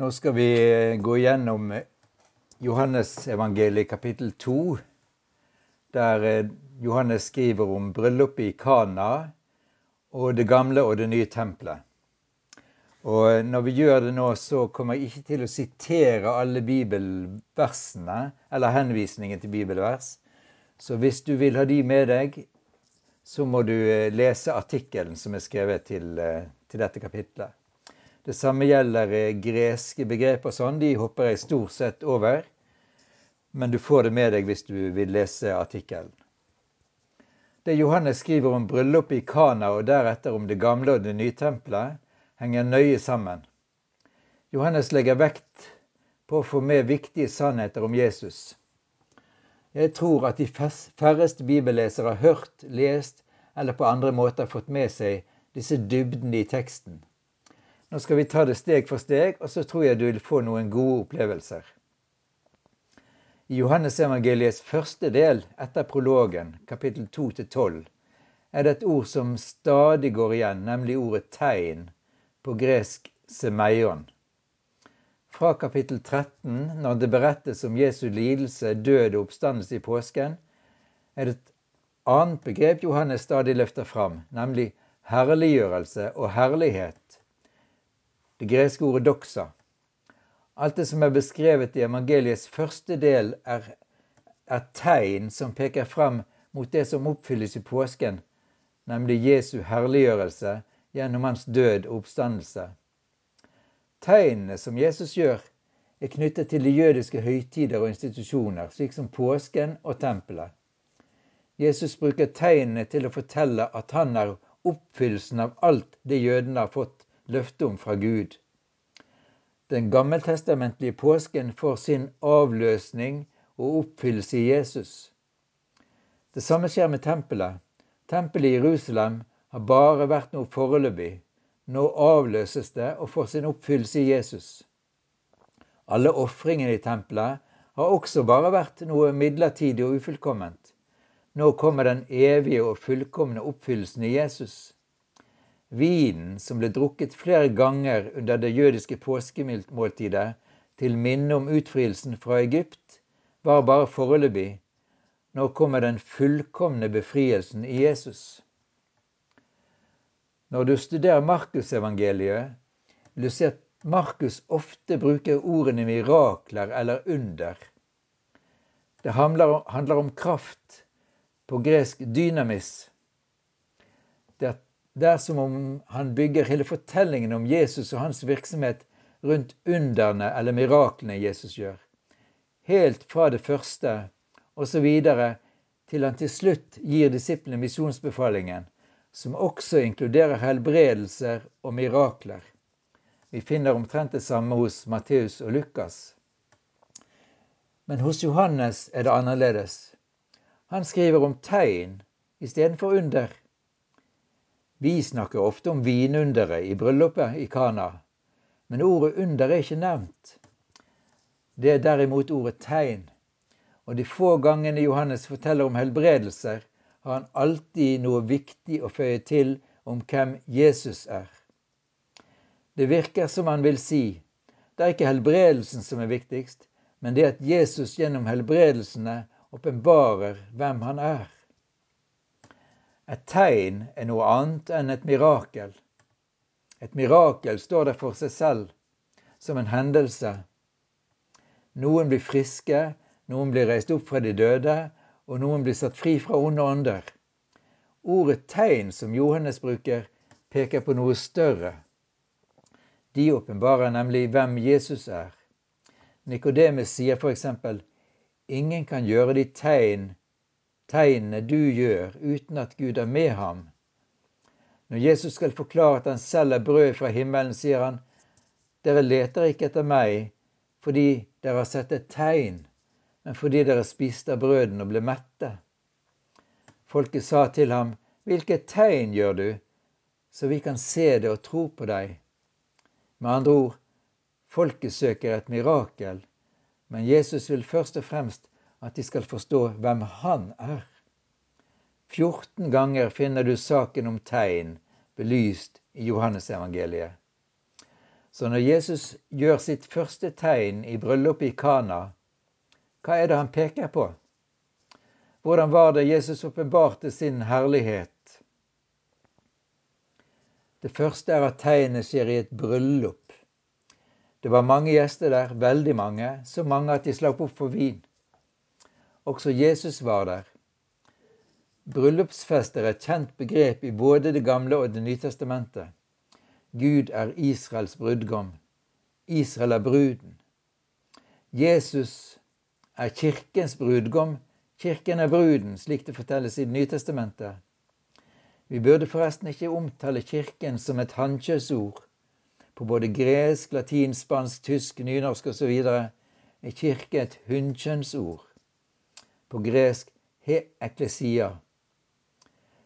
Nå skal vi eh, gå gjennom Johannesevangeliet kapittel 2, der eh, Johannes skriver om bryllupet i Kana og det gamle og det nye tempelet. Og eh, når vi gjør det nå, så kommer jeg ikke til å sitere alle bibelversene, eller henvisningen til bibelvers. Så hvis du vil ha de med deg, så må du lese artikkelen som er skrevet til, til dette kapitlet. Det samme gjelder eh, greske begreper sånn. De hopper jeg stort sett over. Men du får det med deg hvis du vil lese artikkelen. Det Johannes skriver om bryllupet i Kana og deretter om det gamle og det nye tempelet, henger nøye sammen. Johannes legger vekt på å få med viktige sannheter om Jesus. Jeg tror at de færreste bibellesere har hørt, lest eller på andre måter fått med seg disse dybdene i teksten. Nå skal vi ta det steg for steg, og så tror jeg du vil få noen gode opplevelser. I Johannesevangeliets første del etter prologen, kapittel 2-12, er det et ord som stadig går igjen, nemlig ordet tegn, på gresk semeion. Fra kapittel 13, når det berettes om Jesu lidelse, død og oppstandelse i påsken, er det et annet begrep Johannes stadig løfter fram, nemlig herliggjørelse og herlighet det greske ordet doxa. Alt det som er beskrevet i evangeliets første del, er, er tegn som peker fram mot det som oppfylles i påsken, nemlig Jesu herliggjørelse gjennom hans død og oppstandelse. Tegnene som Jesus gjør, er knyttet til de jødiske høytider og institusjoner, slik som påsken og tempelet. Jesus bruker tegnene til å fortelle at han er oppfyllelsen av alt det jødene har fått løfte om fra Gud. Den gammeltestamentlige påsken får sin avløsning og oppfyllelse i Jesus. Det samme skjer med tempelet. Tempelet i Jerusalem har bare vært noe foreløpig. Nå avløses det og får sin oppfyllelse i Jesus. Alle ofringene i tempelet har også bare vært noe midlertidig og ufullkomment. Nå kommer den evige og fullkomne oppfyllelsen i Jesus. Vinen som ble drukket flere ganger under det jødiske påskemåltidet til minne om utfrielsen fra Egypt, var bare foreløpig. Nå kommer den fullkomne befrielsen i Jesus. Når du studerer Markusevangeliet, vil du se at Markus ofte bruker ordene mirakler eller under. Det handler om kraft, på gresk dynamis. Det er det er som om han bygger hele fortellingen om Jesus og hans virksomhet rundt underne eller miraklene Jesus gjør. Helt fra det første og så videre til han til slutt gir disiplene misjonsbefalingen, som også inkluderer helbredelser og mirakler. Vi finner omtrent det samme hos Matteus og Lukas. Men hos Johannes er det annerledes. Han skriver om tegn istedenfor under. Vi snakker ofte om vinunderet i bryllupet i Kana, men ordet under er ikke nevnt. Det er derimot ordet tegn. Og de få gangene Johannes forteller om helbredelser, har han alltid noe viktig å føye til om hvem Jesus er. Det virker som han vil si det er ikke helbredelsen som er viktigst, men det at Jesus gjennom helbredelsene åpenbarer hvem han er. Et tegn er noe annet enn et mirakel. Et mirakel står der for seg selv, som en hendelse. Noen blir friske, noen blir reist opp fra de døde, og noen blir satt fri fra onde ånder. Ordet tegn som Johannes bruker, peker på noe større. De åpenbarer nemlig hvem Jesus er. Nikodemus sier f.eks.: Ingen kan gjøre de tegn tegnene du gjør, uten at Gud er med ham. Når Jesus skal forklare at han selv er brød fra himmelen, sier han, dere leter ikke etter meg fordi dere har sett et tegn, men fordi dere spiste av brøden og ble mette. Folket sa til ham, hvilket tegn gjør du, så vi kan se det og tro på deg? Med andre ord, folket søker et mirakel, men Jesus vil først og fremst at de skal forstå hvem han er. 14 ganger finner du saken om tegn belyst i Johannesevangeliet. Så når Jesus gjør sitt første tegn i bryllupet i Kana, hva er det han peker på? Hvordan var det Jesus åpenbarte sin herlighet? Det første er at tegnet skjer i et bryllup. Det var mange gjester der, veldig mange, så mange at de slapp opp for vin. Også Jesus var der. Bryllupsfest er et kjent begrep i både Det gamle og Det nye testamentet. Gud er Israels brudgom. Israel er bruden. Jesus er kirkens brudgom. Kirken er bruden, slik det fortelles i Det nye testamentet. Vi burde forresten ikke omtale Kirken som et hannkjøsord. På både gresk, latin, spansk, tysk, nynorsk osv. er kirke et hunnkjønnsord. På gresk he eklesia.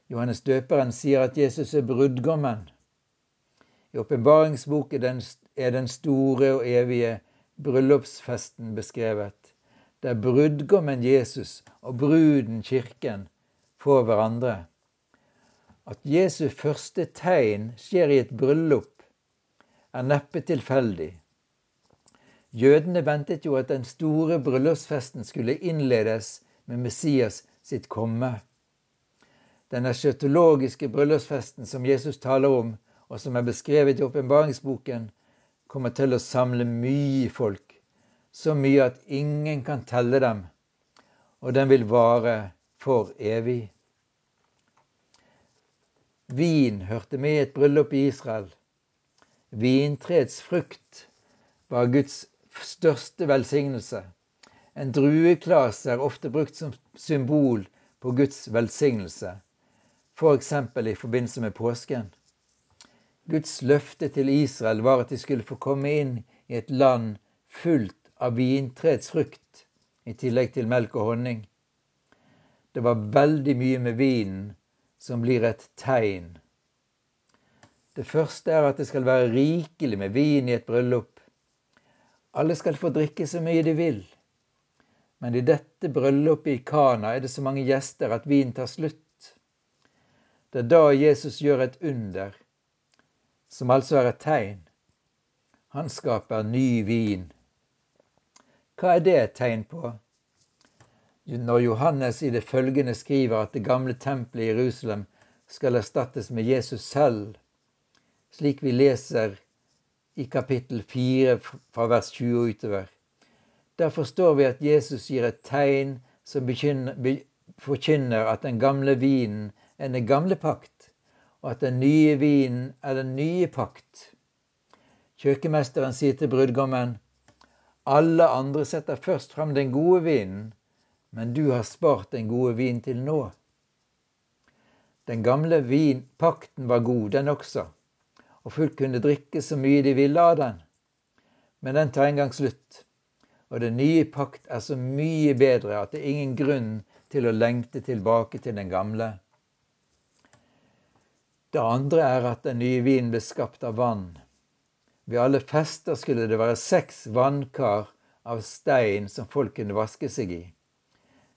Johannes døperen sier at Jesus er brudgommen. I åpenbaringsboken er den store og evige bryllupsfesten beskrevet, der brudgommen Jesus og bruden kirken får hverandre. At Jesu første tegn skjer i et bryllup, er neppe tilfeldig. Jødene ventet jo at den store bryllupsfesten skulle innledes med Messias sitt komme. Den eschatologiske bryllupsfesten som Jesus taler om, og som er beskrevet i åpenbaringsboken, kommer til å samle mye folk, så mye at ingen kan telle dem, og den vil vare for evig. Vin hørte med i et bryllup i Israel. Vintreets frukt var Guds største velsignelse. En drueklase er ofte brukt som symbol på Guds velsignelse, f.eks. i forbindelse med påsken. Guds løfte til Israel var at de skulle få komme inn i et land fullt av vintreets frukt, i tillegg til melk og honning. Det var veldig mye med vinen som blir et tegn. Det første er at det skal være rikelig med vin i et bryllup. Alle skal få drikke så mye de vil. Men i dette bryllupet i Kana er det så mange gjester at vin tar slutt. Det er da Jesus gjør et under som altså er et tegn. Han skaper ny vin. Hva er det et tegn på? Når Johannes i det følgende skriver at det gamle tempelet i Jerusalem skal erstattes med Jesus selv, slik vi leser i kapittel 4 fra vers 20 og utover. Der forstår vi at Jesus gir et tegn som forkynner at den gamle vinen er den gamle pakt og at den nye vinen er den nye pakt. Kjøkkenmesteren sier til brudgommen, alle andre setter først fram den gode vinen, men du har spart den gode vinen til nå. Den gamle vinpakten var god, den også, og folk kunne drikke så mye de ville av den. Men den tar en gang slutt, og den nye pakt er så mye bedre at det er ingen grunn til å lengte tilbake til den gamle. Det andre er at den nye vinen ble skapt av vann. Ved alle fester skulle det være seks vannkar av stein som folk kunne vaske seg i.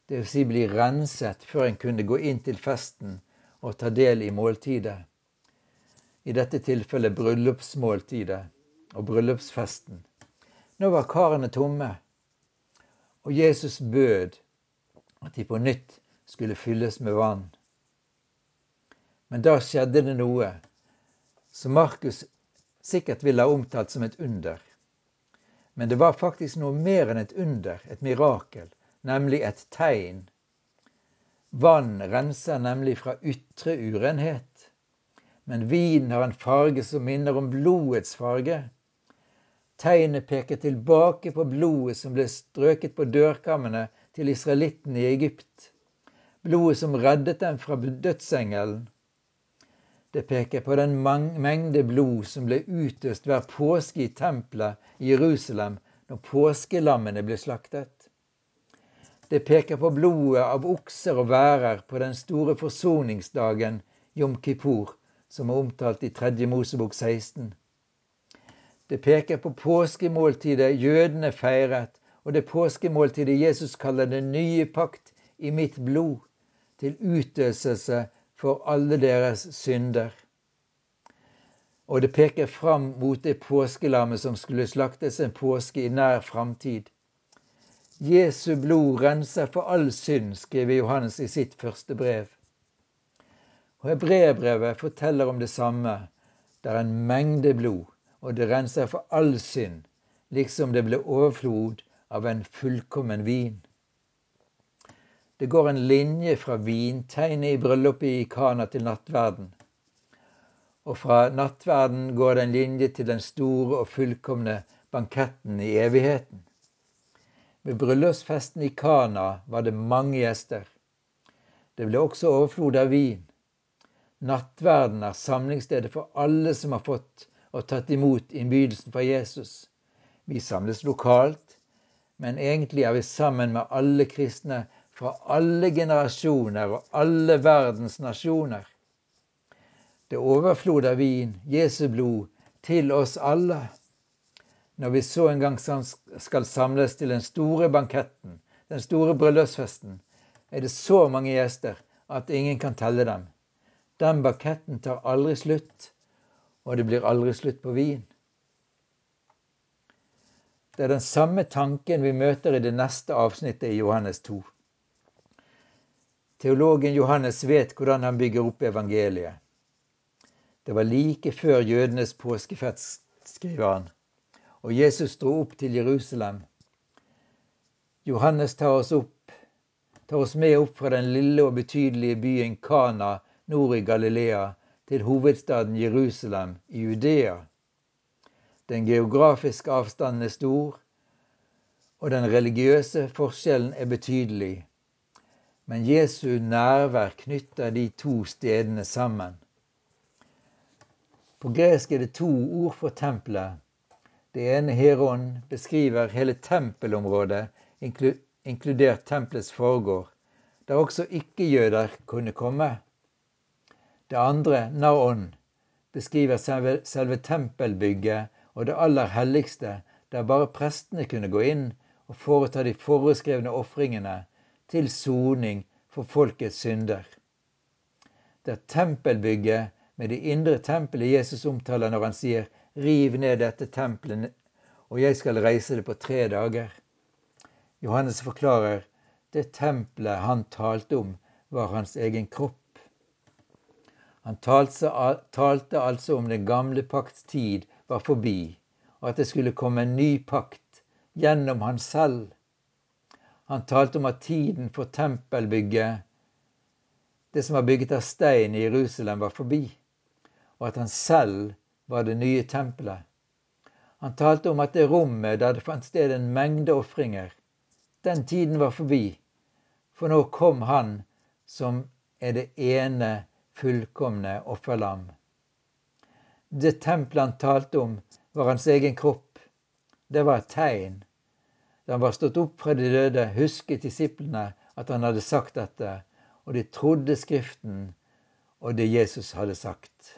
Det vil si bli renset før en kunne gå inn til festen og ta del i måltidet. I dette tilfellet bryllupsmåltidet og bryllupsfesten. Nå var karene tomme, og Jesus bød at de på nytt skulle fylles med vann. Men da skjedde det noe som Markus sikkert ville ha omtalt som et under. Men det var faktisk noe mer enn et under, et mirakel, nemlig et tegn. Vann renser nemlig fra ytre urenhet. Men vinen har en farge som minner om blodets farge. Tegnet peker tilbake på blodet som ble strøket på dørkammene til israelittene i Egypt. Blodet som reddet dem fra dødsengelen. Det peker på den mengde blod som ble utøst hver påske i tempelet i Jerusalem når påskelammene ble slaktet. Det peker på blodet av okser og værer på den store forsoningsdagen Jom Kippur, som er omtalt i 3. Mosebok 16. Det peker på påskemåltidet jødene feiret, og det påskemåltidet Jesus kaller den nye pakt i mitt blod, til utøselse for alle deres synder. Og det peker fram mot det påskelammet som skulle slaktes en påske i nær framtid. Jesu blod renser for all synd, skriver Johannes i sitt første brev. Og Hebreerbrevet forteller om det samme. Det er en mengde blod, og det renser for all synd, liksom det ble overflod av en fullkommen vin. Det går en linje fra vintegnet i bryllupet i Kana til nattverden. Og fra nattverden går det en linje til den store og fullkomne banketten i evigheten. Ved bryllupsfesten i Kana var det mange gjester. Det ble også overflod av vin. Nattverden er samlingsstedet for alle som har fått og tatt imot innbydelsen fra Jesus. Vi samles lokalt, men egentlig er vi sammen med alle kristne fra alle generasjoner og alle verdens nasjoner. Det overflod av vin, Jesu blod, til oss alle. Når vi så en gang skal samles til den store banketten, den store bryllupsfesten, er det så mange gjester at ingen kan telle dem. Den banketten tar aldri slutt, og det blir aldri slutt på vin. Det er den samme tanken vi møter i det neste avsnittet i Johannes 2. Teologen Johannes vet hvordan han bygger opp evangeliet. Det var like før jødenes påskefest, skriver han, og Jesus dro opp til Jerusalem. Johannes tar oss, opp, tar oss med opp fra den lille og betydelige byen Kana nord i Galilea til hovedstaden Jerusalem i Judea. Den geografiske avstanden er stor, og den religiøse forskjellen er betydelig. Men Jesu nærvær knytter de to stedene sammen. På gresk er det to ord for tempelet. Det ene, heron, beskriver hele tempelområdet, inkludert tempelets foregård, der også ikke-jøder kunne komme. Det andre, naon, beskriver selve, selve tempelbygget og det aller helligste, der bare prestene kunne gå inn og foreta de foreskrevne ofringene til soning for folkets synder. Det er tempelbygget med det indre tempelet Jesus omtaler når han sier 'riv ned dette tempelet, og jeg skal reise det på tre dager'. Johannes forklarer det tempelet han talte om, var hans egen kropp. Han talte, altså om den gamle pakts tid var forbi, og at det skulle komme en ny pakt gjennom han selv. Han talte om at tiden for tempelbygget, det som var bygget av stein i Jerusalem, var forbi og at han selv var det nye tempelet. Han talte om at det rommet der det fant sted en mengde ofringer, den tiden var forbi, for nå kom han som er det ene fullkomne offerlam. Det tempelet han talte om, var hans egen kropp. Det var et tegn. Da han var stått opp fra de døde, husket disiplene at han hadde sagt dette, og de trodde Skriften og det Jesus hadde sagt.